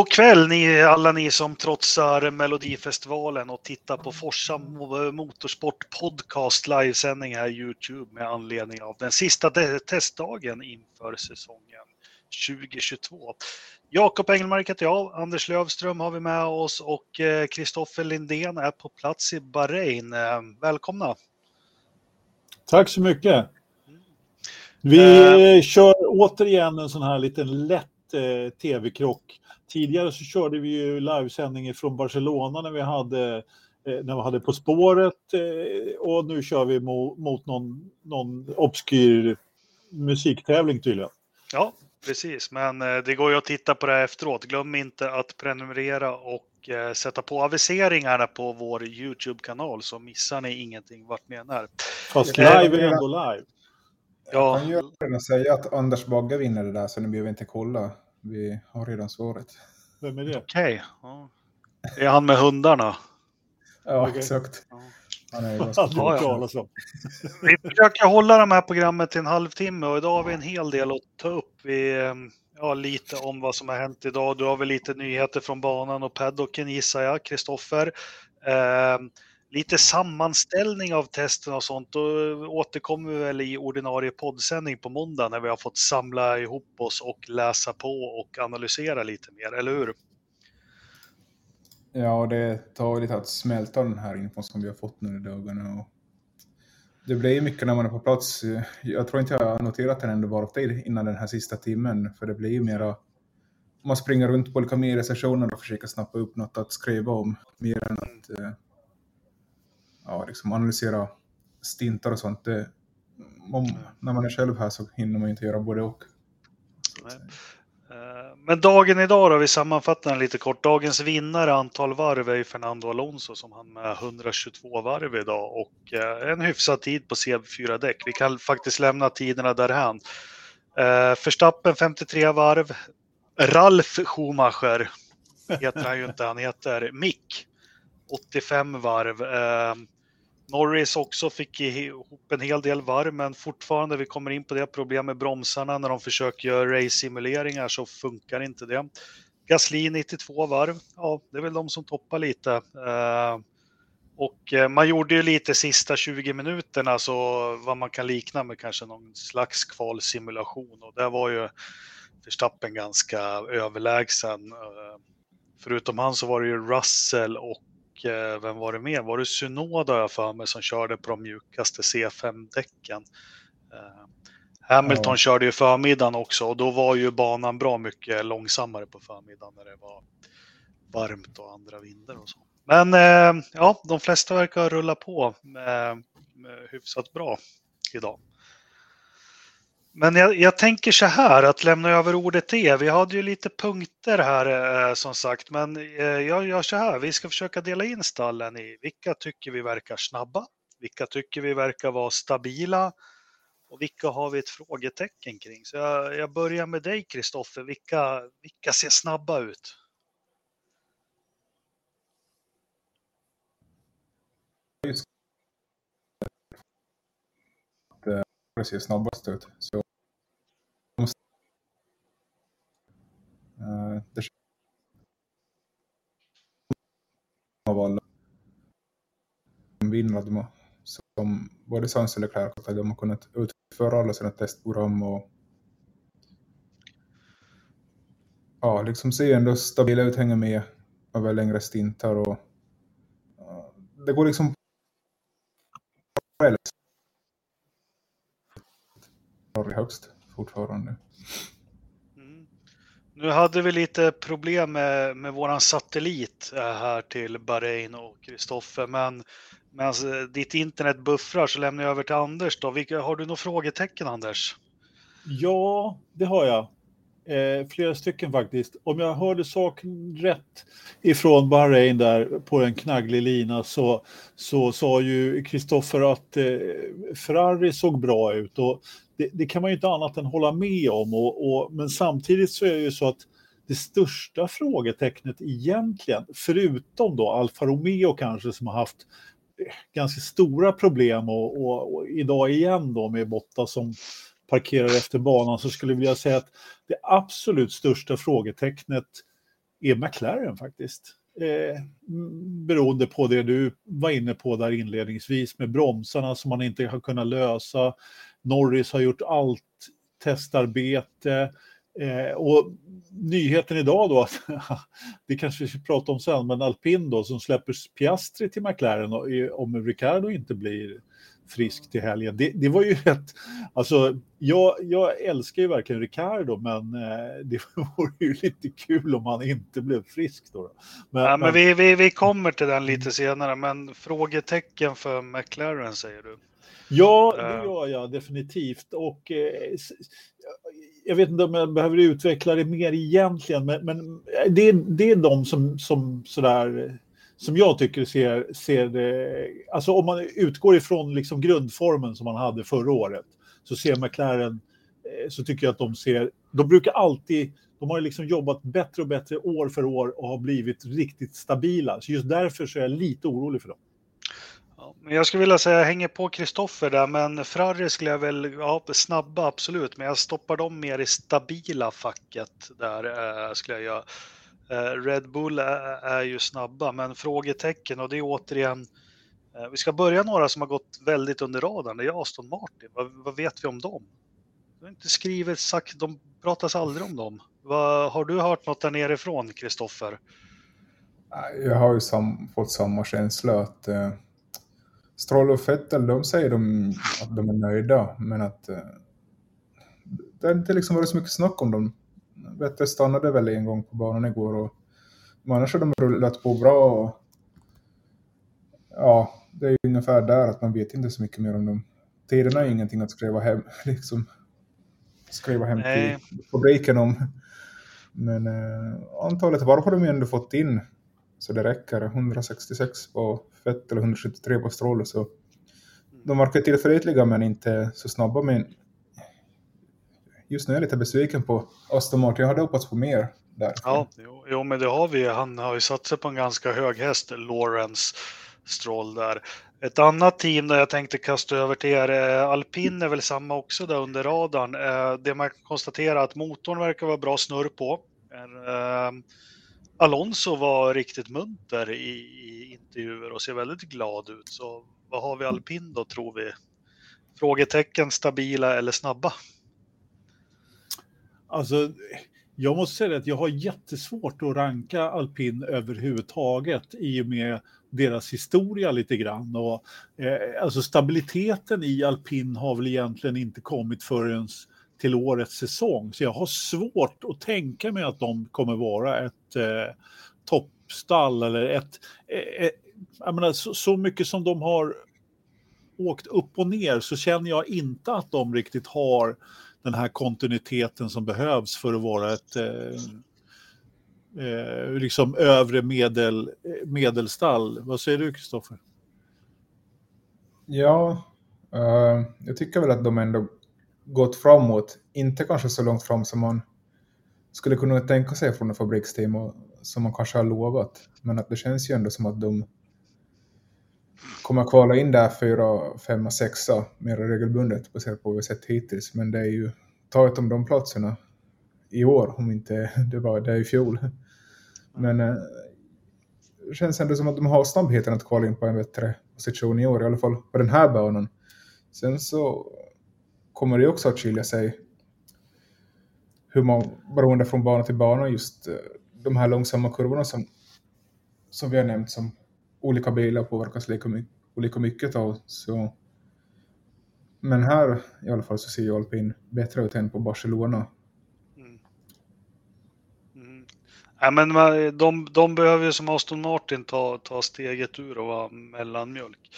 God kväll ni, alla ni som trotsar Melodifestivalen och tittar på Forsa Motorsport Podcast livesändning här Youtube med anledning av den sista testdagen inför säsongen 2022. Jakob Engelmark heter jag, Anders Lövström har vi med oss och Kristoffer Lindén är på plats i Bahrain. Välkomna! Tack så mycket! Vi uh, kör återigen en sån här liten lätt eh, tv-krock. Tidigare så körde vi ju livesändning från Barcelona när vi hade, eh, när vi hade På spåret eh, och nu kör vi mot, mot någon, någon obskyr musiktävling tydligen. Ja, precis, men eh, det går ju att titta på det här efteråt. Glöm inte att prenumerera och eh, sätta på aviseringarna på vår Youtube-kanal så missar ni ingenting vart ni än är. Fast live är ändå live. Ja. Jag kan ju säga att Anders Bagge vinner det där så ni behöver inte kolla. Vi har redan svaret. Vem är det? Okej. Okay. Ja. Är han med hundarna? ja, okay. exakt. Ja. Han är ganska ja, ja. Vi försöker hålla de här programmet till en halvtimme och idag har vi en hel del att ta upp. Vi, ja, lite om vad som har hänt idag. Du har väl lite nyheter från banan och paddocken gissar jag, Kristoffer. Eh, lite sammanställning av testen och sånt. Då återkommer vi väl i ordinarie poddsändning på måndag när vi har fått samla ihop oss och läsa på och analysera lite mer, eller hur? Ja, det tar lite att smälta den här infon som vi har fått nu i dagarna. Det blir mycket när man är på plats. Jag tror inte jag har noterat den ändå bara tid innan den här sista timmen, för det blir ju mera man springer runt på olika mediesessioner och försöker snappa upp något att skriva om, mer än att eh, ja, liksom analysera stintar och sånt. Det, om, när man är själv här så hinner man inte göra både och. Eh, men dagen idag då, vi sammanfattar den lite kort. Dagens vinnare antal varv är Fernando Alonso som han med 122 varv idag och eh, en hyfsad tid på C4-däck. Vi kan faktiskt lämna tiderna därhän. Eh, Verstappen 53 varv. Ralf Schumacher heter han ju inte, han heter Mick 85 varv. Norris också fick ihop en hel del varv, men fortfarande, vi kommer in på det, problem med bromsarna när de försöker göra race-simuleringar så funkar inte det. Gasly 92 varv, ja, det är väl de som toppar lite. Eh, och eh, man gjorde ju lite sista 20 minuterna, så vad man kan likna med kanske någon slags kvalsimulation och där var ju Verstappen ganska överlägsen. Eh, förutom han så var det ju Russell och Eh, vem var det mer? Var det Synoda jag för mig som körde på de mjukaste C5-däcken? Eh, Hamilton ja. körde ju förmiddagen också och då var ju banan bra mycket långsammare på förmiddagen när det var varmt och andra vindar och så. Men eh, ja, de flesta verkar rulla på med, med hyfsat bra idag. Men jag, jag, tänker så här att lämna över ordet till er. Vi hade ju lite punkter här eh, som sagt, men eh, jag gör så här. Vi ska försöka dela in stallen i vilka tycker vi verkar snabba, vilka tycker vi verkar vara stabila och vilka har vi ett frågetecken kring. Så jag, jag börjar med dig Kristoffer. Vilka, vilka ser snabba ut? Det ser snabbast ut. Så uh, det av alla vinner de som både Sans och Leclerc att de har kunnat utföra alla sina testprogram och ja, liksom se ändå stabila ut, hänga med över längre stintar och det går liksom Norge högst fortfarande. Mm. Nu hade vi lite problem med, med våran satellit eh, här till Bahrain och Kristoffer, men medan ditt internet buffrar så lämnar jag över till Anders. Då. Vilka, har du några frågetecken Anders? Ja, det har jag. Eh, flera stycken faktiskt. Om jag hörde saken rätt ifrån Bahrain där på en knagglig lina så, så sa ju Kristoffer att eh, Ferrari såg bra ut och det, det, kan man ju inte annat än hålla med om. Och, och, men samtidigt så är det ju så att det största frågetecknet egentligen, förutom då Alfa Romeo kanske som har haft eh, ganska stora problem och, och, och idag igen då med Botta som parkerar efter banan så skulle jag vilja säga att det absolut största frågetecknet är McLaren faktiskt. Eh, beroende på det du var inne på där inledningsvis med bromsarna som man inte har kunnat lösa. Norris har gjort allt testarbete. Eh, och nyheten idag då, att det kanske vi ska prata om sen, men alpin då som släpper Piastri till McLaren och, om Ricardo inte blir frisk till helgen. Det, det var ju rätt, alltså jag, jag älskar ju verkligen Ricardo men eh, det vore ju lite kul om han inte blev frisk då. Men, ja, men, men vi, vi, vi kommer till den lite senare, men frågetecken för McLaren säger du? Ja, det eh. gör jag definitivt. Och eh, jag vet inte om jag behöver utveckla det mer egentligen, men, men det, det är de som, som sådär som jag tycker ser, ser det, alltså om man utgår ifrån liksom grundformen som man hade förra året, så ser McLaren, eh, så tycker jag att de ser, de brukar alltid, de har liksom jobbat bättre och bättre år för år och har blivit riktigt stabila. Så just därför så är jag lite orolig för dem. Men jag skulle vilja säga, jag hänger på Kristoffer där, men Frarri skulle jag väl, ja, snabba absolut, men jag stoppar dem mer i stabila facket där, eh, skulle jag göra. Eh, Red Bull är, är, ju snabba, men frågetecken och det är återigen, eh, vi ska börja några som har gått väldigt under radarn, det är Aston Martin. Vad, vad vet vi om dem? Du har inte skrivit, sagt, de pratas aldrig om dem. Vad, har du hört något där nerifrån, Kristoffer? Jag har ju sam, fått samma känsla att eh, Stroll och Fettel, de säger de att de är nöjda, men att eh, det har inte liksom varit så mycket snack om dem. Vettel stannade väl en gång på banan igår och men annars har de rullat på bra. Och, ja, det är ungefär där att man vet inte så mycket mer om dem. Tiderna är ingenting att skriva hem, liksom, skriva hem till fabriken om. Men eh, antalet varv har de ju ändå fått in så det räcker. 166 på Fett eller 173 på Stroll. Så de verkar tillförlitliga men inte så snabba. Men just nu är jag lite besviken på Aston Martin. Jag hade hoppats på mer där. Ja, jo, jo, men det har vi. Han har ju satt sig på en ganska hög häst, Lawrence Stroll där. Ett annat team där jag tänkte kasta över till er, Alpin är väl samma också där under radarn. Eh, det man kan konstatera att motorn verkar vara bra snurr på. Alonso var riktigt munter i, i, intervjuer och ser väldigt glad ut. Så vad har vi alpin då tror vi? Frågetecken stabila eller snabba? Alltså, jag måste säga att jag har jättesvårt att ranka alpin överhuvudtaget i och med deras historia lite grann. Och, eh, alltså stabiliteten i alpin har väl egentligen inte kommit förrän till årets säsong. Så jag har svårt att tänka mig att de kommer vara ett eh, toppstall eller ett... Eh, eh, jag menar, så, så, mycket som de har åkt upp och ner så känner jag inte att de riktigt har den här kontinuiteten som behövs för att vara ett eh, eh liksom övre medel, eh, medelstall. Vad säger du, Kristoffer? Ja, uh, jag tycker väl att de ändå gått framåt, inte kanske så långt fram som man skulle kunna tänka sig från en fabriksteam och som man kanske har lovat. Men att det känns ju ändå som att de kommer kvala in där fyra, femma, sexa mer regelbundet baserat på vad vi sett hittills. Men det är ju taget om de platserna i år, om inte det var det i fjol. Men eh, det känns ändå som att de har snabbheten att kvala in på en bättre position i år, i alla fall på den här banan. Sen så kommer det också att skilja sig hur man, beroende från bana till bana, just eh, de här långsamma kurvorna som, som vi har nämnt som olika bilar påverkas lika olika mycket av. Så, men här i alla fall så ser ju alpin bättre ut än på Barcelona. Mm. Mm. Ja, men eh, de, de behöver ju som Aston Martin ta, ta steget ur och vara mellanmjölk.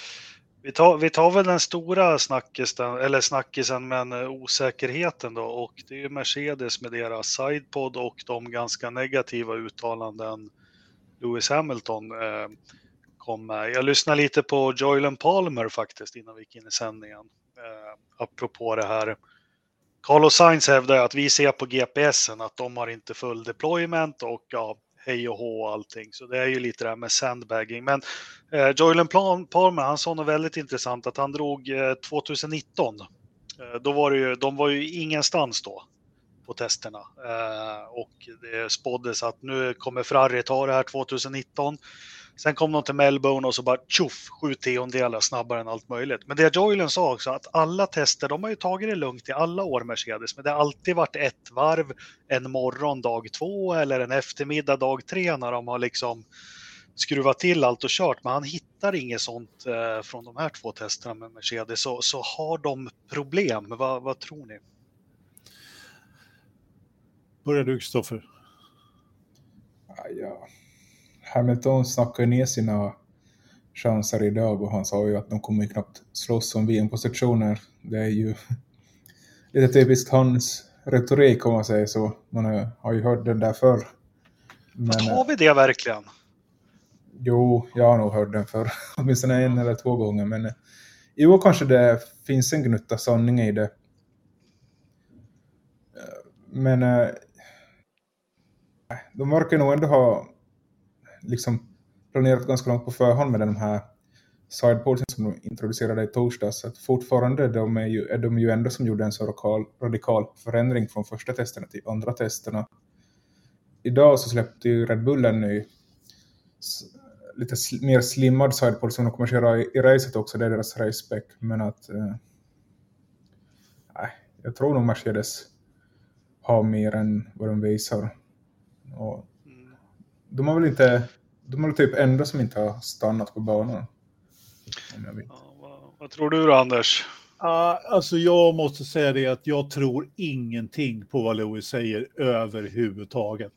Vi tar, vi tar väl den stora snackisen, eller snackisen men eh, osäkerheten då och det är ju Mercedes med deras sidepod och de ganska negativa uttalanden Lewis Hamilton eh, kom med. Jag lyssnade lite på Joylen Palmer faktiskt innan vi gick in i sändningen. Eh, apropå det här. Carlos Sainz hävdar att vi ser på GPSen att de har inte full deployment och ja, hej och hå och allting. Så det är ju lite det här med sandbagging. Men eh, Joylen Palmer, han sa något väldigt intressant att han drog eh, 2019. Eh, då var det ju, de var ju ingenstans då. på testerna. Eh, och det spåddes att nu kommer Ferrari ta det här 2019. Sen kom de till Melbourne och så bara tjoff, sju tiondelar snabbare än allt möjligt. Men det Joylen sa också att alla tester, de har ju tagit det lugnt i alla år Mercedes, men det har alltid varit ett varv, en morgon dag två eller en eftermiddag dag tre när de har liksom skruvat till allt och kört. Men han hittar inget sånt eh, från de här två testerna med Mercedes. Så, så har de problem. Vad, vad tror ni? Börjar du Kristoffer? Ja, Hamilton snackade ner sina chanser idag och han sa ju att de kommer knappt slåss om VM-positioner. Det är ju lite typiskt hans retorik om man säger så. Man har ju hört den där förr. Men, har vi det verkligen? Jo, jag har nog hört den förr. Åtminstone en eller två gånger. Men jo, kanske det finns en gnutta sanning i det. Men eh, de verkar nog ändå ha liksom planerat ganska långt på förhand med de här sidepolsen som de introducerade i torsdags. Att fortfarande de är, ju, är de ju ändå som gjorde en så radikal, radikal förändring från första testerna till andra testerna. Idag så släppte ju Red Bull en ny lite sl mer slimmad sidepole som de kommer att köra i, i racet också. Det är deras race-spec. Men att... Eh, jag tror nog Mercedes har mer än vad de visar. Och de har väl inte, de har typ enda som inte har stannat på banan. Ja, vad, vad, tror du då Anders? Uh, alltså jag måste säga det att jag tror ingenting på vad Louis säger överhuvudtaget.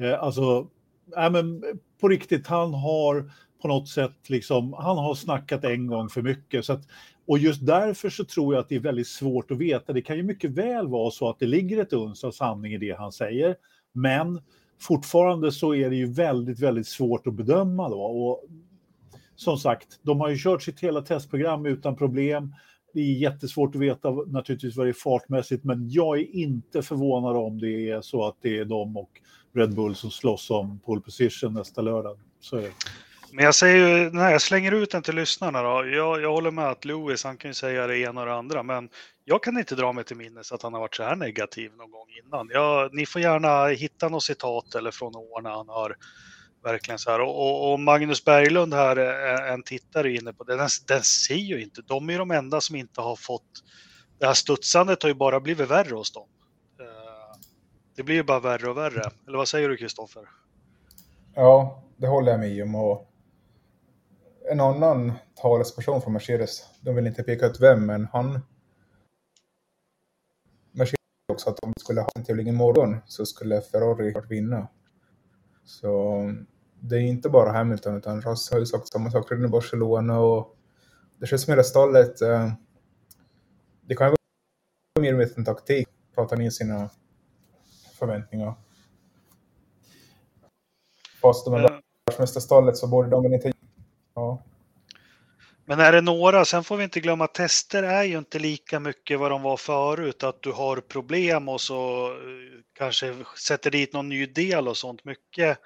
Uh, alltså, äh, men på riktigt, han har på något sätt liksom, han har snackat en gång för mycket. Så att, och just därför så tror jag att det är väldigt svårt att veta. Det kan ju mycket väl vara så att det ligger ett uns av sanning i det han säger. Men fortfarande så är det ju väldigt, väldigt svårt att bedöma då. Och som sagt, de har ju kört sitt hela testprogram utan problem. Det är jättesvårt att veta naturligtvis vad det är fartmässigt, men jag är inte förvånad om det är så att det är de och Red Bull som slåss om pole position nästa lördag. Så är det. Men jag säger ju, nej, jag slänger ut den till lyssnarna då. Jag, jag håller med att Lewis, han kan ju säga det ena och det andra, men jag kan inte dra mig till minnes att han har varit så här negativ någon gång innan. Jag, ni får gärna hitta något citat eller från år när han har verkligen så här. Och, och Magnus Berglund här, eh, en tittare inne på det, den, den ser ju inte. De är de enda som inte har fått, det här studsandet har ju bara blivit värre hos dem. Eh, det blir ju bara värre och värre. Eller vad säger du Kristoffer? Ja, det håller jag med om. Och en annan talesperson från Mercedes, de vill inte peka ut vem, men han också att om vi skulle ha en tävling imorgon så skulle Ferrari vinna. Så det är inte bara Hamilton utan Ross har ju sagt samma sak redan i Barcelona och det känns som hela stallet eh, det kan ju vara mer med en taktik, prata ner sina förväntningar. Fast de är världsmästarstallet så borde de väl inte Ja. Men är det några, sen får vi inte glömma att tester är ju inte lika mycket vad de var förut, att du har problem och så eh, kanske sätter dit någon ny del och sånt. Mycket,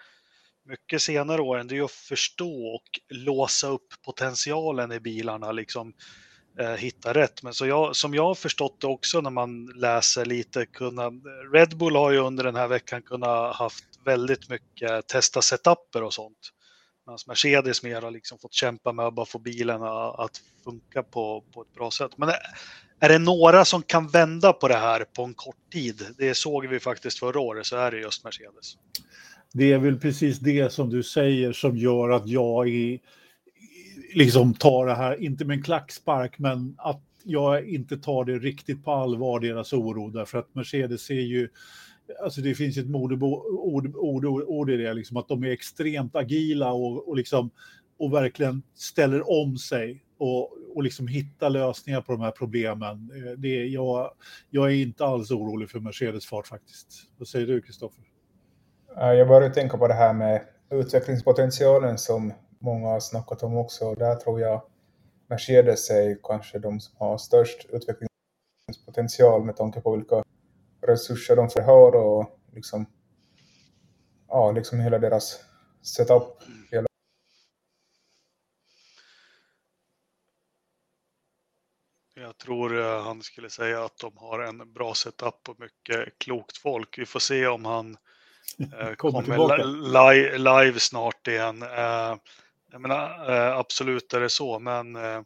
mycket senare åren, det är ju att förstå och låsa upp potentialen i bilarna, liksom eh, hitta rätt. Men så jag, som jag har förstått det också när man läser lite, kunna, Red Bull har ju under den här veckan kunnat haft väldigt mycket testa setuper och sånt. Medan Mercedes mer har liksom fått kämpa med att bara få bilen att funka på, på ett bra sätt. Men är det några som kan vända på det här på en kort tid? Det såg vi faktiskt förra året, så är det just Mercedes. Det är väl precis det som du säger som gör att jag är, liksom tar det här, inte med en klackspark, men att jag inte tar det riktigt på allvar, deras oro, därför att Mercedes är ju alltså det finns ett modeord ord, ord, ord i det, liksom, att de är extremt agila och, och, liksom, och verkligen ställer om sig och, och liksom hittar lösningar på de här problemen. Eh, det, jag, jag är inte alls orolig för Mercedes fart faktiskt. Vad säger du, Kristoffer? Jag börjar tänka på det här med utvecklingspotentialen som många har snackat om också. Där tror jag Mercedes är kanske de som har störst utvecklingspotential med tanke på vilka resurser de får och liksom, ja, liksom hela deras setup. Hela... Jag tror eh, han skulle säga att de har en bra setup och mycket klokt folk. Vi får se om han eh, Kommer kommer tillbaka. li li live snart igen. Eh, jag menar, eh, absolut är det så, men eh,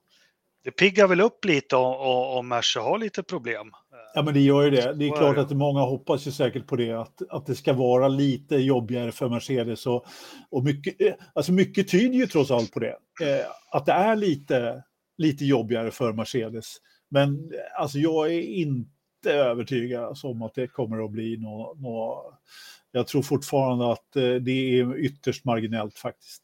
det piggar väl upp lite om, Merca har lite problem. Ja, men det gör ju det. Det är klart att många hoppas ju säkert på det, att, att det ska vara lite jobbigare för Mercedes. Och, och mycket, eh, alltså mycket tyder ju trots allt på det, eh, att det är lite, lite jobbigare för Mercedes. Men eh, alltså, jag är inte övertygad om att det kommer att bli något... Nå, jag tror fortfarande att det är ytterst marginellt faktiskt.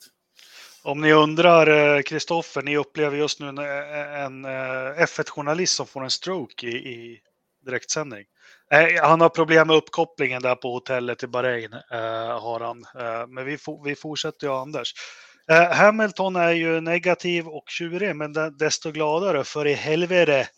Om ni undrar, Kristoffer, ni upplever just nu en, en eh, F1-journalist som får en stroke i, i direktsändning. Eh, Han har problem med uppkopplingen där på hotellet i Bahrain, eh, har han. Eh, Men vi, vi fortsätter ju, Anders. Eh, Hamilton är ju negativ och tjurig, men de- desto gladare, för i helvete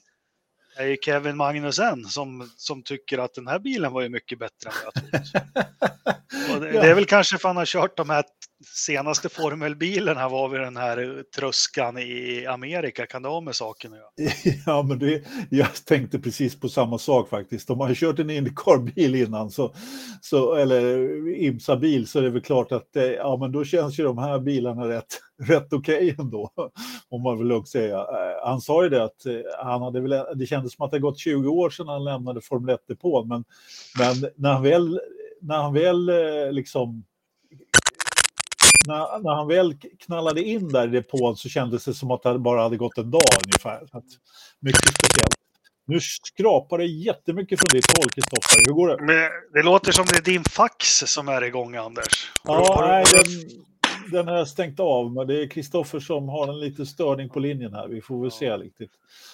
är ju Kevin Magnussen som, som tycker att den här bilen var ju mycket bättre än vad jag trodde. Det, är väl kanske för han har kört de här senaste formelbilarna var vid den här eh, tröskan i Amerika. Kan det ha med saken att göra? Ja, men det, jag tänkte precis på samma sak faktiskt. De har ju kört en Indycar-bil innan, så, så, eller eh, IMSA-bil, så är det väl klart att eh, ja, men då känns ju de här bilarna rätt, rätt okej ändå, om man vill lugnt säga. Han sa ju det att han hade väl, det kändes som att det gått 20 år sedan han lämnade Formel 1-depån, men, men när han väl, när han väl liksom när, när han väl knallade in där i depån så kändes det som att det bara hade gått en dag ungefär. Så att, mycket speciellt. Nu skrapar det jättemycket från ditt håll, Kristoffer. Hur går det? Men det låter som det är din fax som är igång, Anders. Ja, nej, den, den har jag stängt av, men det är Kristoffer som har en liten störning på linjen här. Vi får väl se riktigt.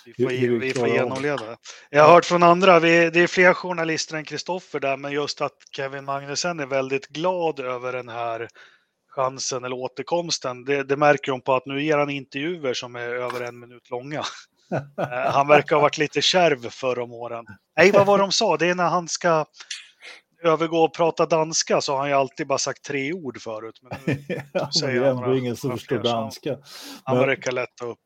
Vi får, hur- vi får genomleda det. Jag har hört från andra, vi, det är fler journalister än Kristoffer där, men just att Kevin Magnussen är väldigt glad över den här chansen eller återkomsten. Det, det märker de på att nu ger han intervjuer som är över en minut långa. Eh, han verkar ha varit lite kärv förra om åren. Nej, vad var de sa? Det är när han ska övergå och prata danska så har han ju alltid bara sagt tre ord förut. Men nu, Ja, säger det är jag ändå några- ingen som förstår danska. han verkar lätta upp.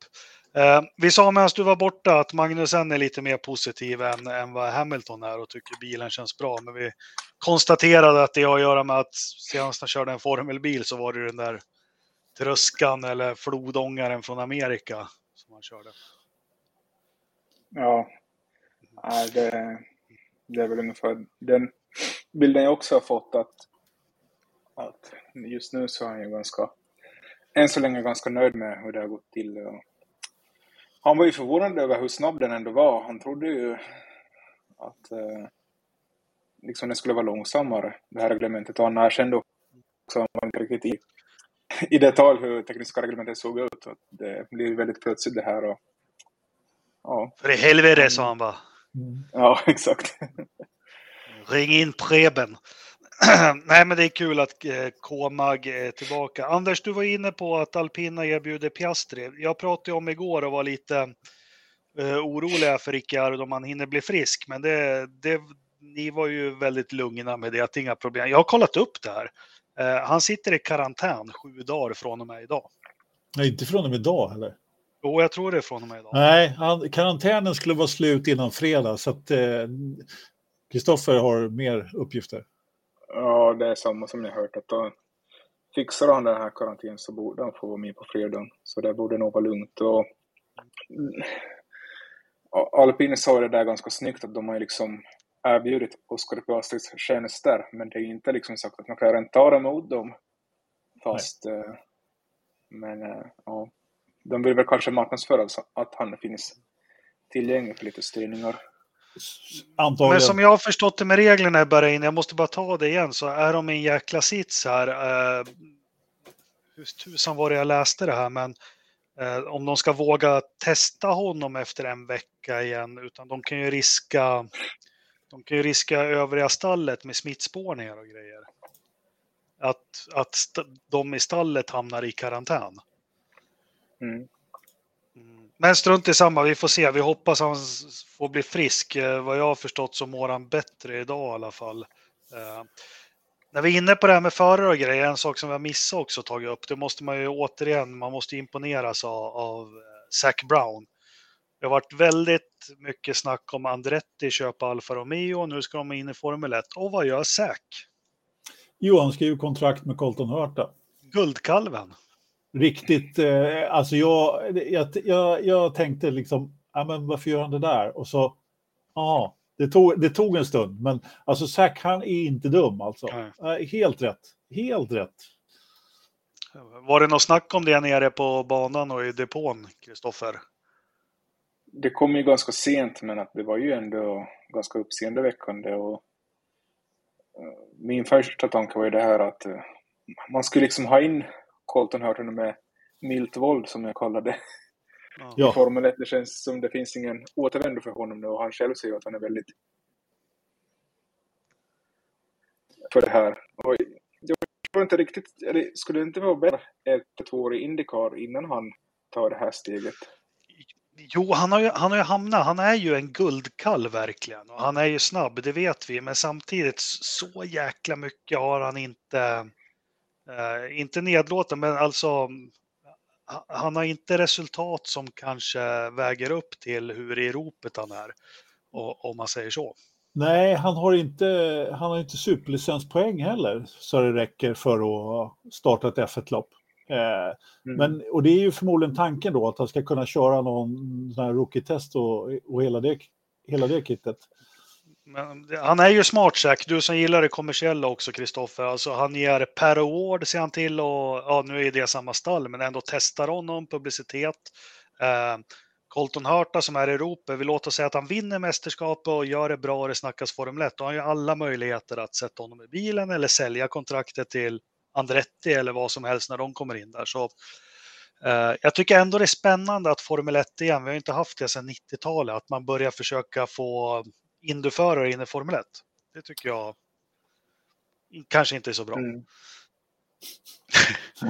Eh, vi sa medan du var borta att Magnusen är lite mer positiv än, än vad Hamilton är och tycker bilen känns bra. Men vi konstaterade att det har att göra med att senast han körde en formelbil så var det den där tröskan eller flodångaren från Amerika som han körde. Ja, det, det är väl ungefär den bilden jag också har fått att, att just nu så är han ju ganska, än så länge ganska nöjd med hur det har gått till. Och han var ju förvånad över hur snabb den ändå var. Han trodde ju att eh, liksom det skulle vara långsammare, det här reglementet. Och han erkände också att var inte riktigt i, i detalj hur tekniska reglementet såg ut. Att det blir väldigt plötsligt det här. Och, ja, För i helvete sa han bara. Mm. ja, exakt. Ring in Preben. Nej, men det är kul att eh, K-Mag är tillbaka. Anders, du var inne på att Alpina erbjuder Piastri. Jag pratade om igår och var lite eh, oroliga för Ricciardo om han hinner bli frisk, men det, det, ni var ju väldigt lugna med det, att det är inga problem. Jag har kollat upp det här. Eh, han sitter i karantän sju dagar från och med idag. Nej, inte från och med idag heller. Jo, jag tror det är från och med idag. Nej, han, karantänen skulle vara slut innan fredag, så att eh, Kristoffer har mer uppgifter. Ja, det är samma som har hört. Att då fixar han den här karantänen så borde han få vara med på fredagen. Så det borde nog vara lugnt. Och... Ja, Alpine sa det där ganska snyggt att de har liksom erbjudit Oscar Piastris tjänster. Men det är inte liksom sagt att McLaren tar emot dem. Fast... Eh, men eh, ja, de vill väl kanske marknadsföra att han finns tillgänglig för lite styrningar. Antagligen. Men som jag har förstått det med reglerna i Bahrain, jag måste bara ta det igen, så är de i en jäkla sits här. Eh, hur tusan var det jag läste det här, men eh, om de ska våga testa honom efter en vecka igen, utan de kan ju riska de kan ju riska övriga stallet med smittspårningar och grejer. Att, att st- de i stallet hamnar i karantän. Mm. Men strunt i samma, vi får se. Vi hoppas han får bli frisk. Eh, Vad jag har förstått så mår han bättre idag i alla fall. Eh, när vi är inne på det här med förare och grejer, en sak som vi har missat också tagit upp, det måste man ju återigen, man måste imponeras av, av eh, Zac Brown. Det har varit väldigt mycket snack om Andretti köpa Alfa Romeo. Nu ska de in i Formel 1. Och vad gör Säk? Jo, han skriver kontrakt med Colton Hurta. Guldkalven. Riktigt, eh, alltså jag, jag, jag, jag tänkte liksom, ja men varför gör han det där? Och så, ja, det tog, det tog en stund, men alltså Zack han är inte dum alltså. Nej. Helt rätt, helt rätt. Var det något snack om det nere på banan och i depån, Kristoffer? Det kom ju ganska sent, men att det var ju ändå ganska uppseendeväckande. Och eh, min första tanke var ju det här att eh, man skulle liksom ha in Colton Hurton med milt våld, som jag kallar det. Ja. I Formel 1, det känns som det finns ingen återvändo för honom nu och han själv säger att han är väldigt för det här. Och jag förstår inte riktigt, eller skulle det inte vara bättre ett två år i Indycar innan han tar det här steget? Jo, han har, ju, han har ju hamnat, han är ju en guldkall verkligen och han är ju snabb, det vet vi, men samtidigt så jäkla mycket har han inte, eh, inte nedlåten, men alltså han har inte resultat som kanske väger upp till hur i ropet han är, om man säger så. Nej, han har inte, han har inte superlicenspoäng heller så det räcker för att starta ett F1-lopp. Eh, mm. Men, och det är ju förmodligen tanken då att han ska kunna köra någon sån här rookie-test och, och hela, det, hela det kittet. Men han är ju smart Jack, du som gillar det kommersiella också Kristoffer. Alltså han ger per award ser han till och ja, nu är det samma stall men ändå testar honom, publicitet. Eh, Colton Hurta som är i Europa, vi låter säga att han vinner mästerskapet och gör det bra och det snackas Formel 1. Då har han ju alla möjligheter att sätta honom i bilen eller sälja kontraktet till Andretti eller vad som helst när de kommer in där. Så, eh, jag tycker ändå det är spännande att Formel 1 igen, vi har inte haft det sedan 90-talet, att man börjar försöka få Indyförare in i Formel 1. Det tycker jag kanske inte är så bra. Mm.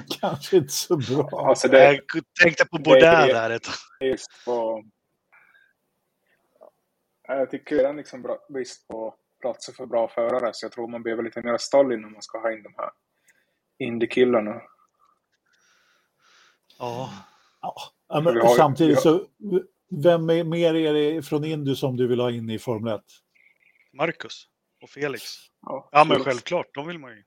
kanske inte så bra. Alltså det, jag tänkte på Bourdin där. Ett... Just på, jag tycker det är liksom bra, brist på platser för bra förare, så jag tror man behöver lite mer stall innan man ska ha in de här Indy-killarna. Ja. ja men har, samtidigt så, vem är, mer är det från Indy som du vill ha in i Formel 1? Marcus och Felix. Ja, ja men självklart, de vill man ju.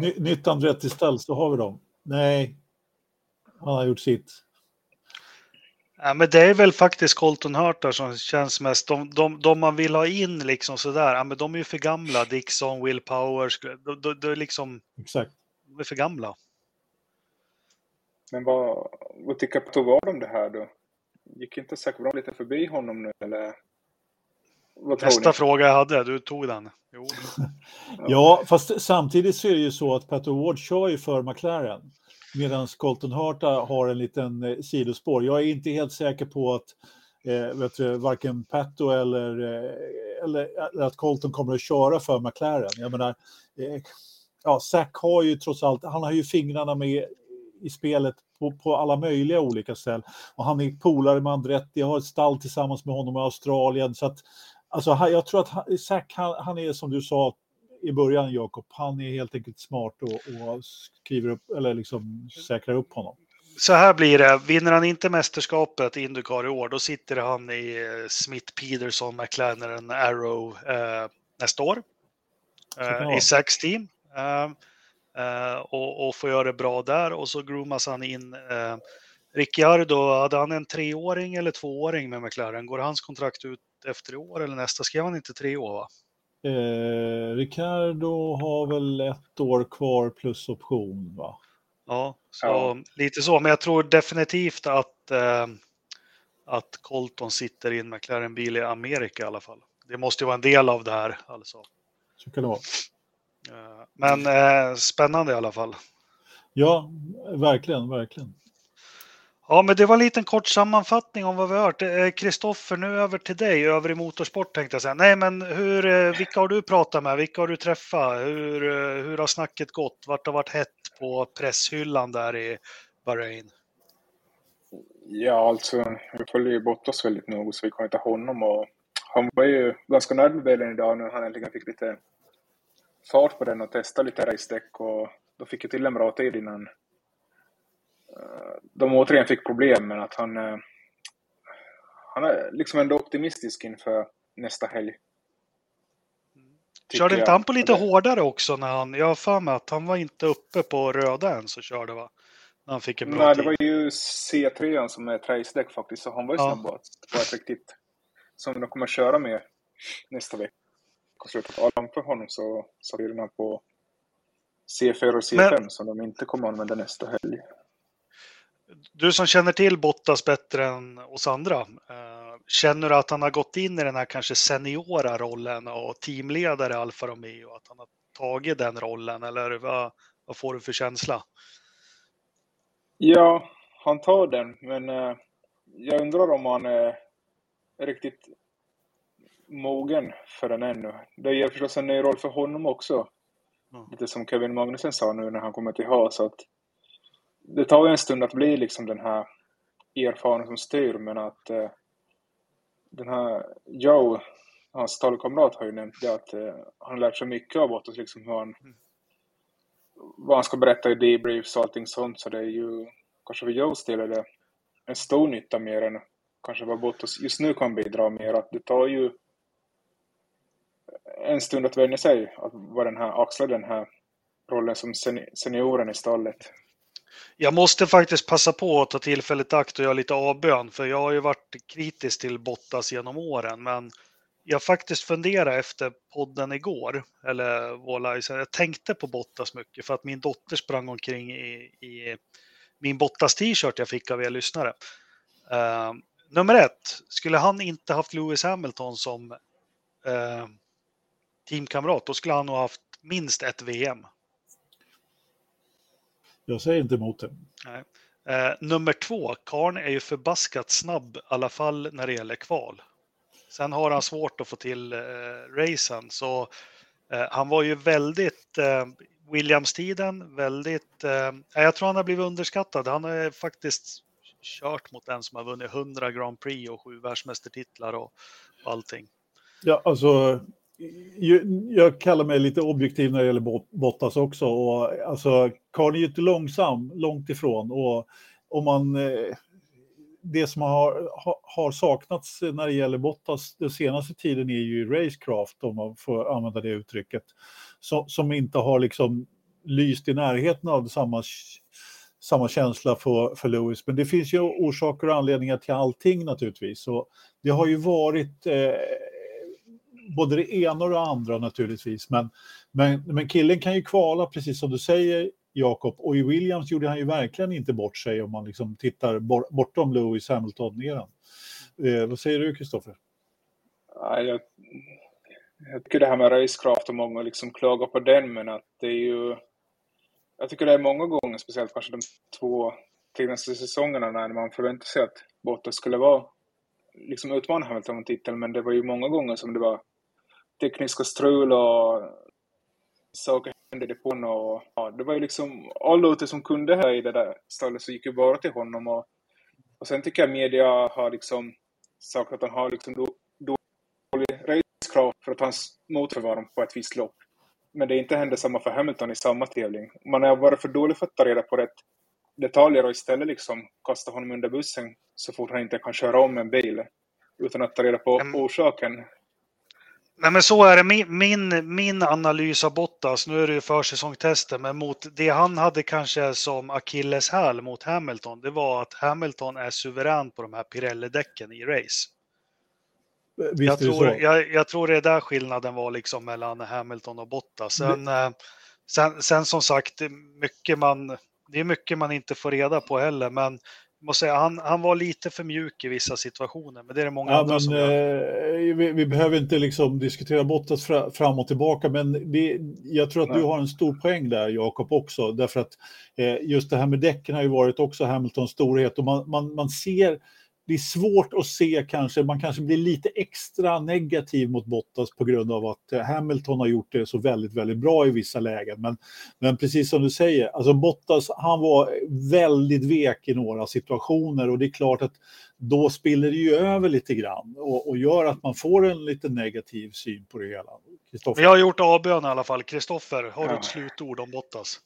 Ny, nytt Andretti ställs, då har vi dem. Nej, han har gjort sitt. Ja, men det är väl faktiskt Colton Hurtar som känns mest, de, de, de man vill ha in liksom sådär, ja, men de är ju för gamla, Dixon, Will Powers, de, de, de, är liksom, Exakt. de är för gamla. Men vad, vad tycker Pato var om det här då? Gick inte Zac Brown lite förbi honom nu eller? Nästa fråga jag hade, du tog den. Jo. ja, fast samtidigt så är det ju så att Pat Ward kör ju för McLaren. Medan Colton Harta har en liten eh, sidospår. Jag är inte helt säker på att eh, vet du, varken Pato eller, eh, eller, eller, att Colton kommer att köra för McLaren. Jag menar, eh, ja, Zack har ju trots allt, han har ju fingrarna med i spelet på, på alla möjliga olika ställen. Och han är polare med Andretti, har ett stall tillsammans med honom i Australien. Så att Alltså, jag tror att Zack, han, han, är som du sa i början, Jakob, han är helt enkelt smart och, och skriver upp, eller liksom säkrar upp honom. Så här blir det, vinner han inte mästerskapet i Indycar i år, då sitter han i eh, Smith Peterson, McLaren, Arrow eh, nästa år. Eh, I Zacks team. Eh, och, och får göra det bra där och så groomas han in eh, Ricciardo, hade han en treåring eller tvååring med McLaren? Går hans kontrakt ut efter i år eller nästa? Skrev han inte tre år? Va? Eh, Ricardo har väl ett år kvar plus option va? Ja, så ja. lite så. Men jag tror definitivt att, eh, att Colton sitter i en McLaren-bil i Amerika i alla fall. Det måste ju vara en del av det här. Alltså. Så kan det vara. Men eh, spännande i alla fall. Ja, verkligen, verkligen. Ja, men det var en liten kort sammanfattning om vad vi har hört. Eh, Kristoffer, nu över till dig, över i motorsport tänkte jag säga. Nej, men hur, eh, vilka har du pratat med? Vilka har du träffat? Hur, eh, hur har snacket gått? Vart har varit hett på presshyllan där i Bahrain? Ja, alltså, jag följer ju Bottas väldigt noga så vi kan inte honom och han var ju ganska nöjd med bilen idag när han äntligen fick lite fart på den och testa lite race-däck och då fick jag till en bra tid innan de återigen fick problem, men att han, han är liksom ändå optimistisk inför nästa helg. Körde inte han på lite hårdare också när han, jag har för mig att han var inte uppe på röda än så körde va? När han fick en bra Nej, tid. det var ju C3 som är tracedäck faktiskt, så han var ju Ja. snabbast på ett riktigt, som de kommer köra med nästa vecka. Och slutet av Adam för honom så, så blir den på C4 och C5 som de inte kommer använda nästa helg. Du som känner till Bottas bättre än oss andra, eh, känner du att han har gått in i den här kanske seniora rollen och teamledare i Alfa Romeo, att han har tagit den rollen eller vad, vad får du för känsla? Ja, han tar den, men eh, jag undrar om han är riktigt mogen för den ännu. Det ger förstås en ny roll för honom också. Mm. Lite som Kevin Magnussen sa nu när han kommer till Haas att det tar ju en stund att bli liksom den här erfarna som styr, men att eh, den här Joe, hans talkamrat har ju nämnt det att eh, han lärt sig mycket av Bottas, liksom hur han vad han ska berätta i debriefs och allting sånt, så det är ju kanske för Joes del är det en stor nytta mer än kanske vad Bottas just nu kan bidra mer. Att det tar ju en stund att vänja sig att vara den här, axla den här rollen som senioren i stallet. Jag måste faktiskt passa på att ta tillfället i akt och göra lite avbön, för jag har ju varit kritisk till Bottas genom åren, men jag faktiskt funderade efter podden igår, eller vår live, Jag tänkte på Bottas mycket för att min dotter sprang omkring i, i min Bottas t-shirt jag fick av er lyssnare. Uh, nummer ett, skulle han inte haft Lewis Hamilton som uh, teamkamrat, då skulle han nog haft minst ett VM. Jag säger inte emot det. Eh, nummer två, Karn är ju förbaskat snabb, i alla fall när det gäller kval. Sen har han svårt att få till eh, racen, så eh, han var ju väldigt, eh, Williams-tiden, väldigt, eh, jag tror han har blivit underskattad. Han har faktiskt kört mot en som har vunnit 100 Grand Prix och sju världsmästartitlar och, och allting. Ja, alltså, jag kallar mig lite objektiv när det gäller Bottas också. Och, alltså, Karl är ju inte långsam, långt ifrån. Och om man, eh, det som har, har saknats när det gäller Bottas den senaste tiden är ju racecraft, om man får använda det uttrycket. Som, som inte har liksom lyst i närheten av samma, samma känsla för, för Lewis. Men det finns ju orsaker och anledningar till allting naturligtvis. Så det har ju varit eh, både det ena och det andra naturligtvis. Men, men, men killen kan ju kvala, precis som du säger, Jakob. Och i Williams gjorde han ju verkligen inte bort sig om man liksom tittar bortom Lewis Hamilton-eran. Eh, vad säger du, Kristoffer? Ja, jag, jag tycker det här med racecraft och många liksom klagar på den, men att det är ju... Jag tycker det är många gånger, speciellt kanske de två senaste säsongerna, när man förväntar sig att Bottas skulle vara liksom utmana Hamilton om titeln, men det var ju många gånger som det var tekniska strul och saker hände i depån och ja, det var ju liksom alla ute som kunde här i det där stallet så gick ju bara till honom och, och sen tycker jag media har liksom sagt att han har liksom då, dålig racecraft för att hans motor var på ett visst lopp. Men det inte hände samma för Hamilton i samma tävling. Man har varit för dålig för att ta reda på rätt detaljer och istället liksom kasta honom under bussen så fort han inte kan köra om en bil utan att ta reda på Mm. orsaken. Nej men så är det. Min, min, min analys av Bottas, nu är det ju försäsongstester, men mot det han hade kanske som akilleshäl mot Hamilton, det var att Hamilton är suverän på de här Pirelli-däcken i race. Visst Jag tror, jag, jag tror det är där skillnaden var liksom mellan Hamilton och Bottas. Sen, eh, sen, sen som sagt, mycket man, det är mycket man inte får reda på heller, men måste säga, han, han var lite för mjuk i vissa situationer, men det är det många Ja, andra men, som gör. eh, vi, vi behöver inte liksom diskutera Bottas fra, fram och tillbaka, men det, jag tror att Nej. du har en stor poäng där, Jakob, också. Därför att eh, just det här med däcken har ju varit också Hamiltons storhet och man, man, man ser det är svårt att se kanske, man kanske blir lite extra negativ mot Bottas på grund av att eh, Hamilton har gjort det så väldigt, väldigt bra i vissa lägen. Men, men precis som du säger, alltså Bottas, han var väldigt vek i några situationer och det är klart att då spiller det ju över lite grann och, och gör att man får en lite negativ syn på det hela. Vi har gjort avbön i alla fall. Kristoffer, har du Ja. ett slutord om Bottas?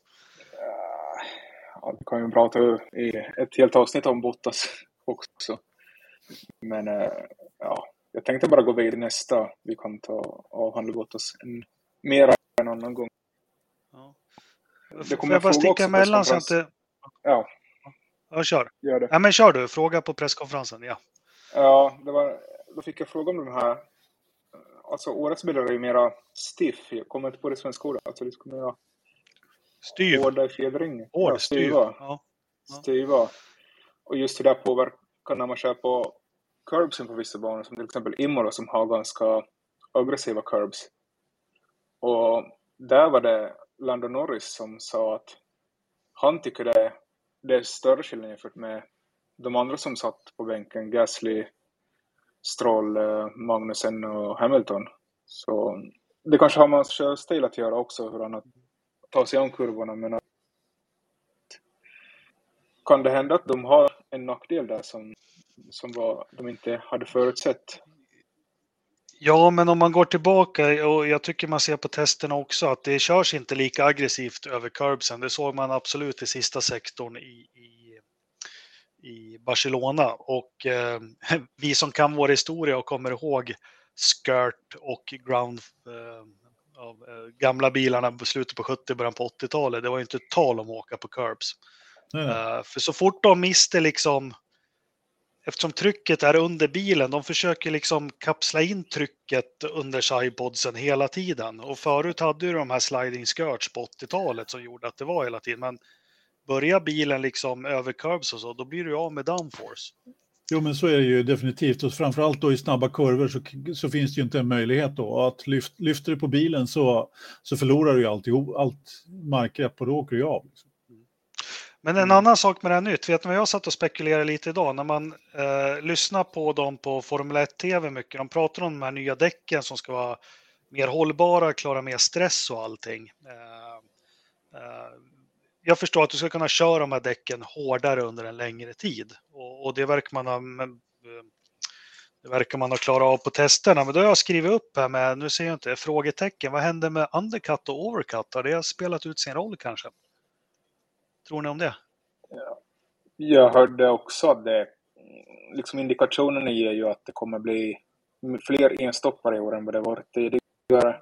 ja, vi kan ju prata i ett helt avsnitt om Bottas också. Men eh, ja, jag tänkte bara gå vidare nästa. Vi kan ta avhandla Bottas en, mera en annan gång. Ja. Det Får jag bara sticka emellan så att det... Ja. Ja, kör. Gör det. Ja, men kör du. Fråga på presskonferensen. Ja. Ja, det var, då fick jag fråga om de här. Alltså årets bilar är ju mera stiff. Jag kommer inte på det svenska ordet. Alltså det skulle vara Styv. hårda i fjädringen. Hård, ja, styv. styva. Ja. Styva. Och just hur det påverkar när man kör på curbsen på vissa banor, som till exempel Imola som har ganska aggressiva curbs. Och där var det Lando Norris som sa att han tycker det, det är större skillnad jämfört med de andra som satt på bänken, Gasly, Stroll, eh, Magnussen och Hamilton. Så det kanske har med hans körstil att göra också, hur han tar sig an kurvorna, men att kan det hända att de har en nackdel där som, som var, de inte hade förutsett? Ja, men om man går tillbaka och jag tycker man ser på testerna också att det körs inte lika aggressivt över curbsen. Det såg man absolut i sista sektorn i, i, i Barcelona och eh, vi som kan vår historia och kommer ihåg skirt och ground eh, av eh, gamla bilarna på slutet på 70 början på 80-talet. Det var ju inte tal om att åka på curbs. Eh, för så fort de mister liksom, eftersom trycket är under bilen, de försöker liksom kapsla in trycket under sidepodsen hela tiden. Och förut hade ju de här sliding skirts på 80-talet som gjorde att det var hela tiden. Men börjar bilen liksom över curbs och så, då blir du av med downforce. Jo, men så är det ju definitivt. Och framförallt då i snabba kurvor så, så finns det ju inte en möjlighet då. Att lyft, lyfter du på bilen så, så förlorar du ju alltihop, allt markgrepp och då åker du av. Men en annan sak med det här nytt, vet ni vad jag satt och spekulerade lite idag när man eh, lyssnar på dem på Formel 1-tv mycket. De pratar om de här nya däcken som ska vara mer hållbara, klara mer stress och allting. Eh, eh, jag förstår att du ska kunna köra de här däcken hårdare under en längre tid och, och det verkar man ha men, eh, det verkar man ha klarat av på testerna, men då har jag skrivit upp här med, nu ser jag inte, frågetecken. Vad händer med undercut och overcut? Har det spelat ut sin roll kanske? Tror ni om det? Jag hörde också att det, liksom indikationerna ger ju att det kommer bli fler enstoppare i år än vad det varit tidigare.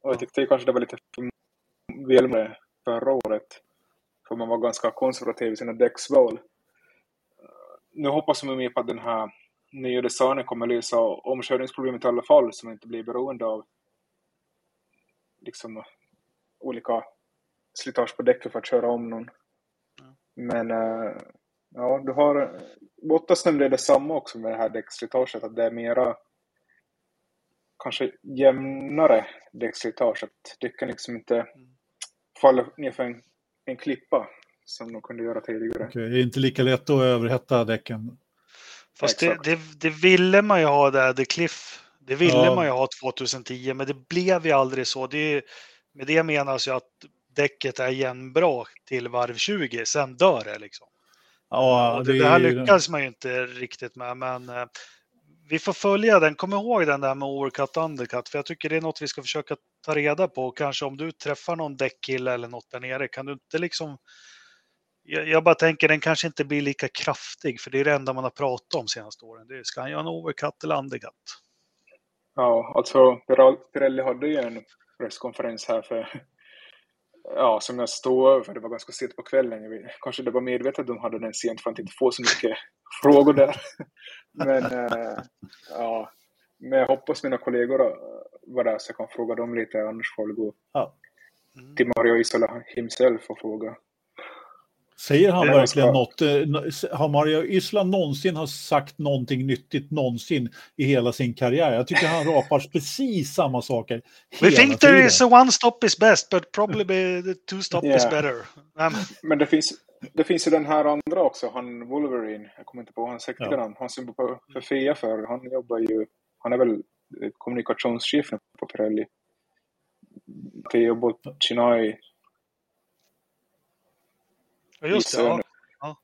Och jag tyckte kanske det var lite väl med förra året. För man var ganska konservativ i sina däcksval. Nu hoppas man mer på att den här nya designen kommer lösa omkörningsproblemet i alla fall, som inte blir beroende av liksom olika slitage på däcket för att köra om någon. Men äh, ja, du har Bottas nämnde detsamma också med det här däckslitaget, att det är mera kanske jämnare däckslitage, att däcken liksom inte faller ner för en, en klippa som de kunde göra tidigare. Okej, Det är inte lika lätt att överhetta däcken. Fast det, det, det ville man ju ha där, The Cliff. Det ville Ja. man ju ha 2010, men det blev ju aldrig så. Det är, med det menas ju att däcket är jämnbra till varv 20, sen dör det liksom. Ja, och det, det här lyckas man ju inte riktigt med, men eh, vi får följa den. Kom ihåg den där med overcut och undercut, för jag tycker det är något vi ska försöka ta reda på. Kanske om du träffar någon däckkille eller något där nere, kan du inte liksom... Jag, jag bara tänker den kanske inte blir lika kraftig, för det är det enda man har pratat om senaste åren. Det är, ska han göra en overcut eller undercut? Ja, alltså Pirelli hade ju en presskonferens här för, ja, som jag stod över, det var ganska sent på kvällen. Jag Kanske det var medvetet att de hade den sent för att inte få så mycket frågor där. Men, eh, ja, men jag hoppas mina kollegor eh, var där så jag kan fråga dem lite, annars får jag gå Ja. Mm. till Mario Isola himself och fråga. Säger han verkligen något? eh, Har Mario Isla någonsin har sagt någonting nyttigt någonsin i hela sin karriär? Jag tycker han rapar precis samma saker We think there tiden. is a one stop is best, but probably the two stop is Yeah. better. Um, Men det finns, det finns ju den här andra också, han Wolverine, jag kommer inte på hans riktiga Ja. namn, han som jobbar på, för FIA för, han jobbar ju, han är väl eh, kommunikationschefen på Pirelli. Theo Boccinai. Ja, just det, ja. nu. ja.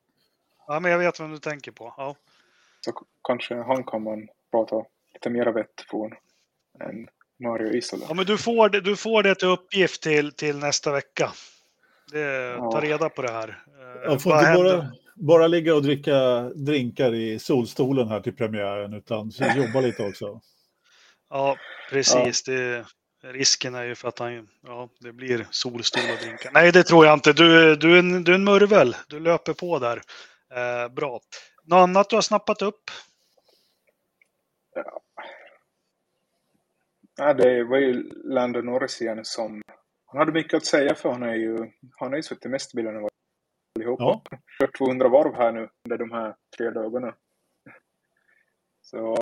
Ja, men jag vet vem du tänker på. Ja. Så kanske han kan man prata lite mera vett från än Mario Isola. Ja, men du får det, du får det till uppgift till, till nästa vecka. Det, Ja. ta reda på det här. Eh, Jag får vad inte händer? bara, bara ligga och dricka drinkar i solstolen här till premiären, utan jobba lite också. Ja, precis. Det, risken är ju för att han, ja, det blir solstol och drinkar. Nej, det tror jag inte. Du, du, är, en, du är en murvel. Du löper på där. Eh, bra. Något annat du har snappat upp? Ja, det var ju Lando Norris igen som... Han hade mycket att säga för han är ju... Han har ju suttit mest i bilen allihop. Ja. Kört 200 varv här nu under de här tre dagarna. Så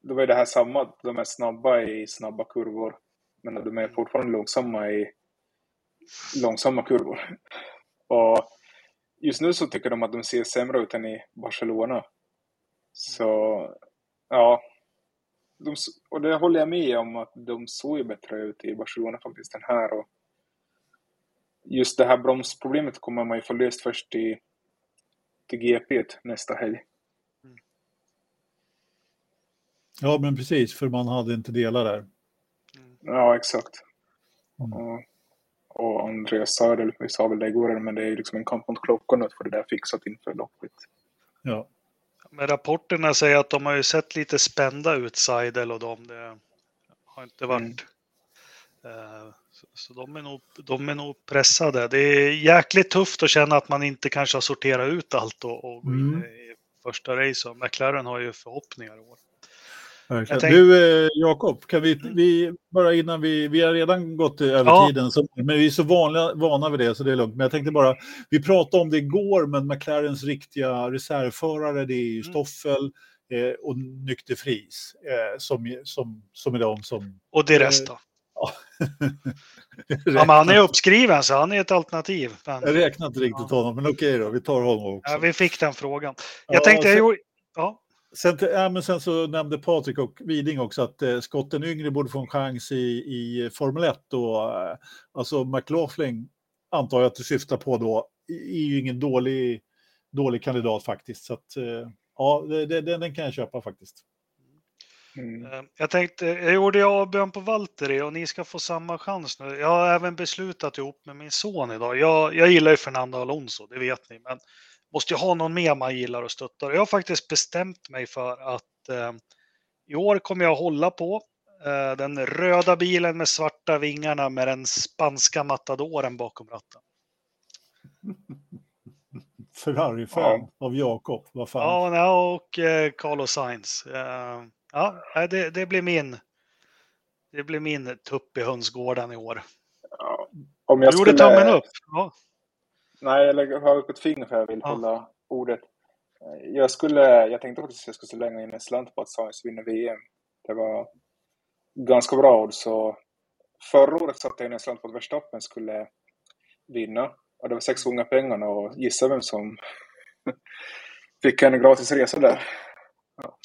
då var ju det här samma. De är snabba i snabba kurvor. Men de är fortfarande långsamma i långsamma kurvor. Och just nu så tycker de att de ser sämre ut än i Barcelona. Så ja, de, och det håller jag med om att de såg ju bättre ut i Barcelona faktiskt än här. Och just det här bromsproblemet kommer man ju få löst först i till GP nästa helg. Ja, men precis, för man hade inte delar där. Ja, exakt. Mm. Och, och Andreas sa det, vi sa väl det igår, men det är ju liksom en kamp mot klockan att få det där fixat inför loppet. Ja. Men rapporterna säger att de har ju sett lite spända ut, Seidel och dem. Det har inte varit... Eh, Så, de, är nog, de är nog pressade. Det är jäkligt tufft att känna att man inte kanske har sorterat ut allt och, och gå in Mm. i första race. Och McLaren har ju förhoppningar i år. Jag tänk- Du, eh, Jakob, kan vi, vi, bara innan vi, vi har redan gått över Ja. tiden, så, men vi är så vanliga, vana vid det så det är lugnt. Men jag tänkte bara, vi pratade om det igår, men McLarens riktiga reservförare, det är ju Mm. Stoffel eh, och Nykter Fries, eh, som, som, som är de som... Och det resten. Ja, men han är uppskriven så han är ett alternativ. Men, Jag räknar inte riktigt honom, men okej då, vi tar honom också. ja, vi fick den frågan. Ja, Jag tänkte, jag sen- gjorde... Ja, Sen, ja, men sen så nämnde Patrik och Widing också att eh, skotten yngre borde få en chans i, i Formel 1. Och, eh, alltså McLaughlin antar jag att du syftar på då, är ju ingen dålig, dålig kandidat faktiskt. Så att, eh, ja, det, det, den, den kan jag köpa faktiskt. Mm. Eh, Jag tänkte, jag gjorde avbön på Valtteri och ni ska få samma chans nu. Jag har även beslutat ihop med min son idag. Jag, jag gillar ju Fernando Alonso, det vet ni, men måste ju ha någon mer man gillar och stöttar. Jag har faktiskt bestämt mig för att eh, i år kommer jag hålla på eh, den röda bilen med svarta vingarna med den spanska matadoren bakom ratten. Ferrari-fan av Jakob, vad fan. Ja, och eh, Carlos Sainz. Eh, ja, det, det blir min. Det blir min tupp i hönsgården i år. Ja. Om jag Du gjorde skulle... tummen upp. Ja. Nej, jag lägger- har upp ett finger för jag vill Ja. hålla ordet. Jag, skulle, jag tänkte faktiskt att jag skulle slänga in en slant på att Sainz vinner VM. Det var ganska bra odds. Så förra året satte jag in en slant på att Verstappen skulle vinna. Och det var sex gånger pengarna och gissa vem som fick en gratis resa där.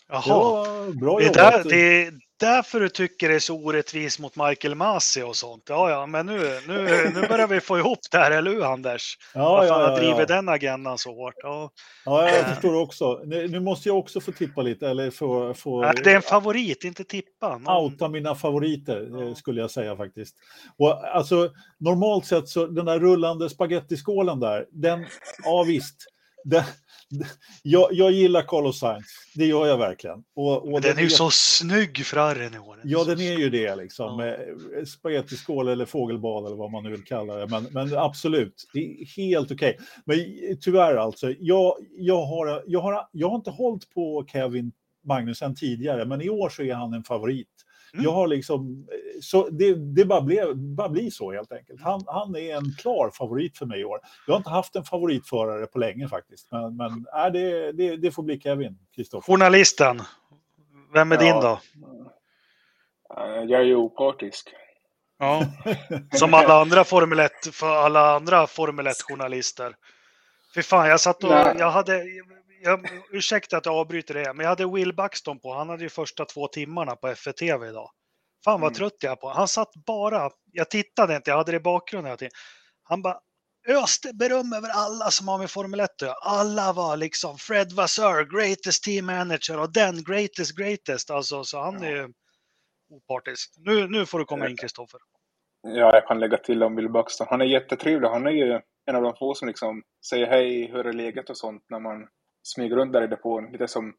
Jaha. Ja, bra Det är, där, jobbat. det därför du tycker det är så orättvist mot Michael Masi och sånt. Ja, ja, men nu, nu, nu börjar vi få ihop det här, eller hur Anders? Ja, Varför han ja, har ja, drivit ja. den agendan så hårt. Ja. ja, jag Eh. förstår också. Nu, nu måste jag också få tippa lite, eller få, få Nej, Det är en favorit, inte tippa. Någon... outa mina favoriter, eh, Ja. skulle jag säga faktiskt. Och alltså, normalt sett så den där rullande spagettiskålen där, den, ja visst. Den, jag, jag gillar Carlos Sainz, det gör jag verkligen. Och, och Den är ju så snygg, Ferrarin i år. Ja, den är ju det liksom. Ja. Ja. Spagettiskål eller fågelbad eller vad man nu vill kalla det. Men, men absolut, det är helt okej. Men tyvärr alltså, jag, jag, har, jag, har, jag har inte hållit på Kevin Magnussen tidigare, men i år så är han en favorit. Mm. Jag har liksom, så det, det bara, blev, bara blir så helt enkelt. Han, han är en klar favorit för mig i år. Jag har inte haft en favoritförare på länge faktiskt, men, men äh, det, det, det får bli Kevin, Kristoffer. Journalisten. Vem är Ja. din då? Eh, Jag är ju opartisk. Ja. Som alla andra Formel 1, för alla andra Formel 1-journalister. Fy fan, jag satt och, Nej. jag hade, jag, ursäkta att jag avbryter det, men jag hade Will Buxton på. Han hade ju första två timmarna på FTV idag. Fan vad Mm. trött jag är på. Han satt bara, jag tittade inte, jag hade det i bakgrunden hela tiden. Han bara öste beröm över alla som har med Formel 1 att göra. Alla var liksom Fred Vasseur, greatest team manager och den greatest greatest. Alltså, så han är ju opartisk. Nu, nu får du komma in Kristoffer. Ja, jag kan lägga till om Bill Buxton. Han är jättetrevlig. Han är ju en av de få som liksom säger hej, hur är läget och sånt när man smyger runt där i depån. Lite som,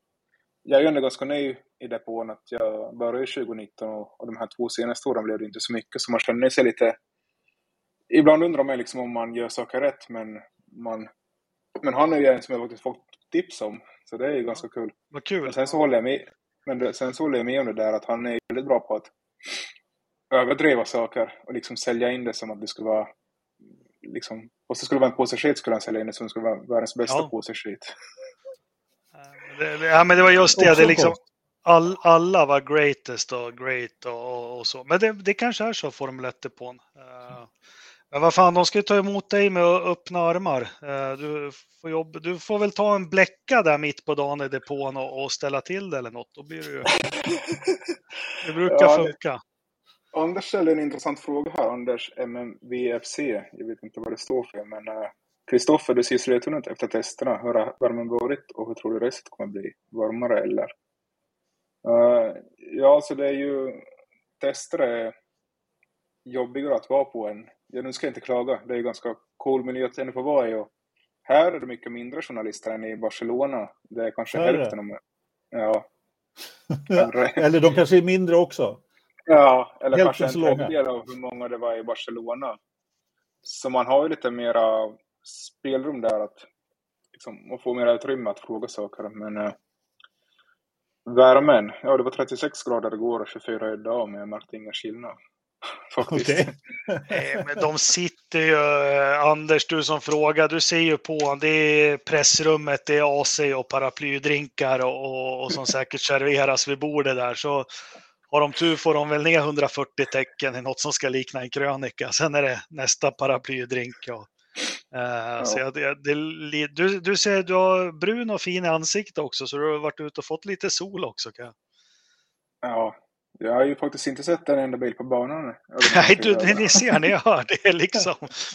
jag är ju ändå ganska ny i depån att jag började 2019 och, och de här två senaste åren blev det inte så mycket så man känner sig lite Ibland undrar man liksom om man gör saker rätt men man men han är ju en som jag faktiskt fått tips om så det är ju ganska kul. Vad kul. Men sen så håller jag med, men sen så håller jag med om det där att han är väldigt bra på att överdriva saker och liksom sälja in det som att det skulle vara liksom, och så skulle det vara en påse skit skulle han sälja in det som skulle vara världens bästa Ja. påse skit. Ja, men det var just det. Det är liksom, all, alla var greatest och great och, och, och så. Men det, det kanske är så Formel 1 på uh, Men vad fan, de ska ju ta emot dig med öppna armar. Eh, du, får jobb, du får väl ta en bläcka där mitt på dagen i depån och, och ställa till det eller något. Då blir det ju... Det brukar Ja, det- funka. Anders ställde en intressant fråga här, Anders MMVFC. Jag vet inte vad det står för, men eh, Kristoffer, du ser slutun ut efter testerna. Hur har värmen varit och hur tror du resten kommer bli? Varmare eller? Eh, ja, så det är ju... Tester är jobbigare att vara på än... Ja, nu ska jag inte klaga. Det är ganska cool miljö att få vara i. Och här är det mycket mindre journalister än i Barcelona. Det är kanske Färre? hälften om... Ja. Eller de kanske är mindre också. Ja, eller Hälften kanske en tredjedel av hur många det var i Barcelona. Så man har ju lite mera spelrum där att liksom, man får mera utrymme att fråga saker. Men eh, värmen, ja det var 36 grader igår och 24 idag men jag märkte ingen skillnad. Faktiskt. Okej. Nej, men de sitter ju, eh, Anders, du som frågar, du ser ju på det är pressrummet, det är AC och paraplydrinkar och, och, och som säkert serveras vid bordet där. Så har de tur får de väl ner 140 tecken i något som ska likna en krönika. Sen är det nästa paraplydrink. Och, eh, så jag, det, det, du, du ser, du har brun och fin i ansikte också, så du har varit ute och fått lite sol också. Kan jag. Ja, jag har ju faktiskt inte sett en enda bil på banan. Nej, du, ni ser, ni hör, det är liksom...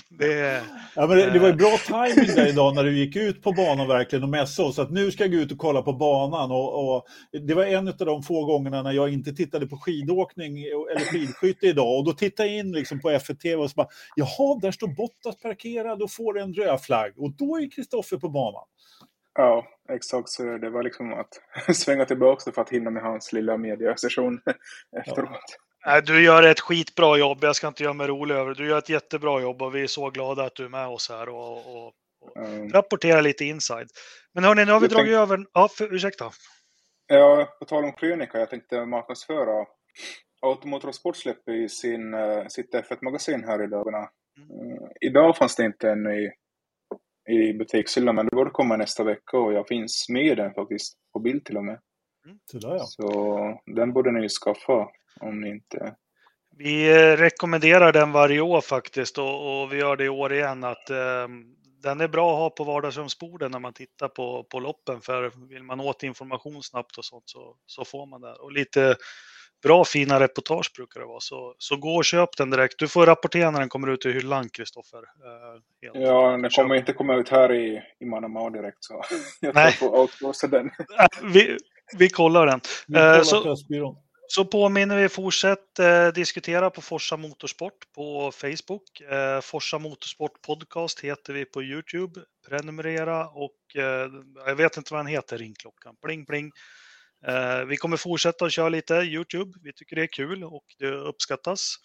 Det Ja, men det, det var ju bra timing där idag när du gick ut på banan verkligen och mässade oss att nu ska jag gå ut och kolla på banan. Och, och det var en av de få gångerna när jag inte tittade på skidåkning eller skidskytte idag. Och då tittade jag in liksom på F1 och så bara, jaha, där står Bottas parkerad och får en röd flagg. Och då är Kristoffer på banan. Ja, exakt så det. Var liksom att svänga tillbaka för att hinna med hans lilla mediasession efteråt. Nej, du gör ett skitbra jobb. Jag ska inte göra mig rolig över det. Du gör ett jättebra jobb och vi är så glada att du är med oss här och, och, och Um, rapporterar lite inside. Men hörni, nu har vi dragit tänk- över... Ja, för, ursäkta. Ja, på tal om krönika, jag tänkte marknadsföra Automotor och Sport släpper i sin, eh, sitt F1-magasin här i dagarna. Eh, idag fanns det inte än i, i butikshyllan, men det borde komma nästa vecka och jag finns med i den faktiskt, på bild till och med. Ja. Så den borde ni ju skaffa om ni inte... Vi eh, rekommenderar den varje år faktiskt och, och vi gör det i år igen att eh, den är bra att ha på vardagsrumsborden när man tittar på, på loppen för vill man åt information snabbt och sånt så, så får man det. Och lite bra fina reportage brukar det vara så, så gå och köp den direkt. Du får rapportera när den kommer ut i hyllan Kristoffer. Eh. Ja, den Köp. kommer inte komma ut här i, i Manama direkt så jag Nej. får outsourca den. Vi, vi kollar den. Vi Eh, kollar så- Pressbyrån. Så påminner vi, fortsätt eh, diskutera på Forsa Motorsport på Facebook. Eh, Forsa Motorsport Podcast heter vi på Youtube. Prenumerera och eh, jag vet inte vad den heter, ringklockan. Pling pling. Eh, vi kommer fortsätta att köra lite Youtube. Vi tycker det är kul och det uppskattas.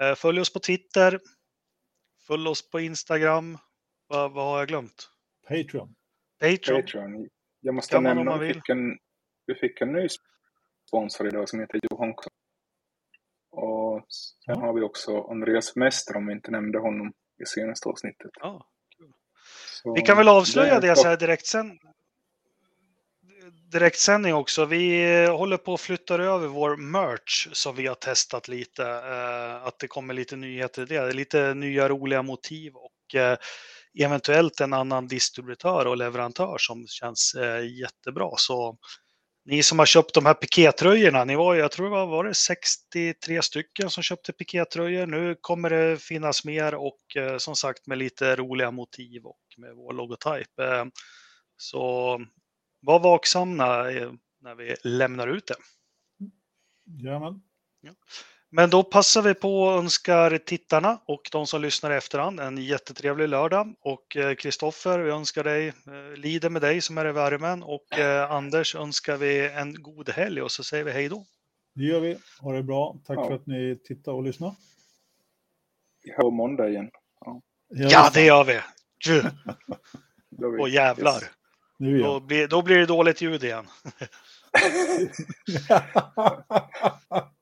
Eh, följ oss på Twitter. Följ oss på Instagram. Vad, vad har jag glömt? Patreon. Patreon. Patreon. Jag måste Kan nämna att vi fick, en, vi fick en ny sponsor idag som heter Johan. Och sen Ja. har vi också Andreas Mester om vi inte nämnde honom i senaste avsnittet. Ja. Vi kan väl avslöja är det så här direkt sen. Direktsändning också. Vi eh, håller på att flytta över vår merch som vi har testat lite. Eh, att det kommer lite nyheter i det. Lite nya roliga motiv och eh, eventuellt en annan distributör och leverantör som känns jättebra. Så ni som har köpt de här pikétröjorna, ni var, ju- jag tror det var, var det 63 stycken som köpte pikétröjor. Nu kommer det finnas mer och som sagt med lite roliga motiv och med vår logotyp. Så var vaksamma eh, när vi lämnar ut det. Jajamän. Men då passar vi på och önskar tittarna och de som lyssnar i efterhand en jättetrevlig lördag. Och Kristoffer, vi önskar dig, lider med dig som är i värmen. Och Anders önskar vi en god helg och så säger vi hej då. Det gör vi. Ha det bra. Tack Ja. för att ni tittade och lyssnade. Vi hör måndag igen. Ja, det gör vi! Och jävlar! Nu Då blir, då blir det dåligt ljud igen.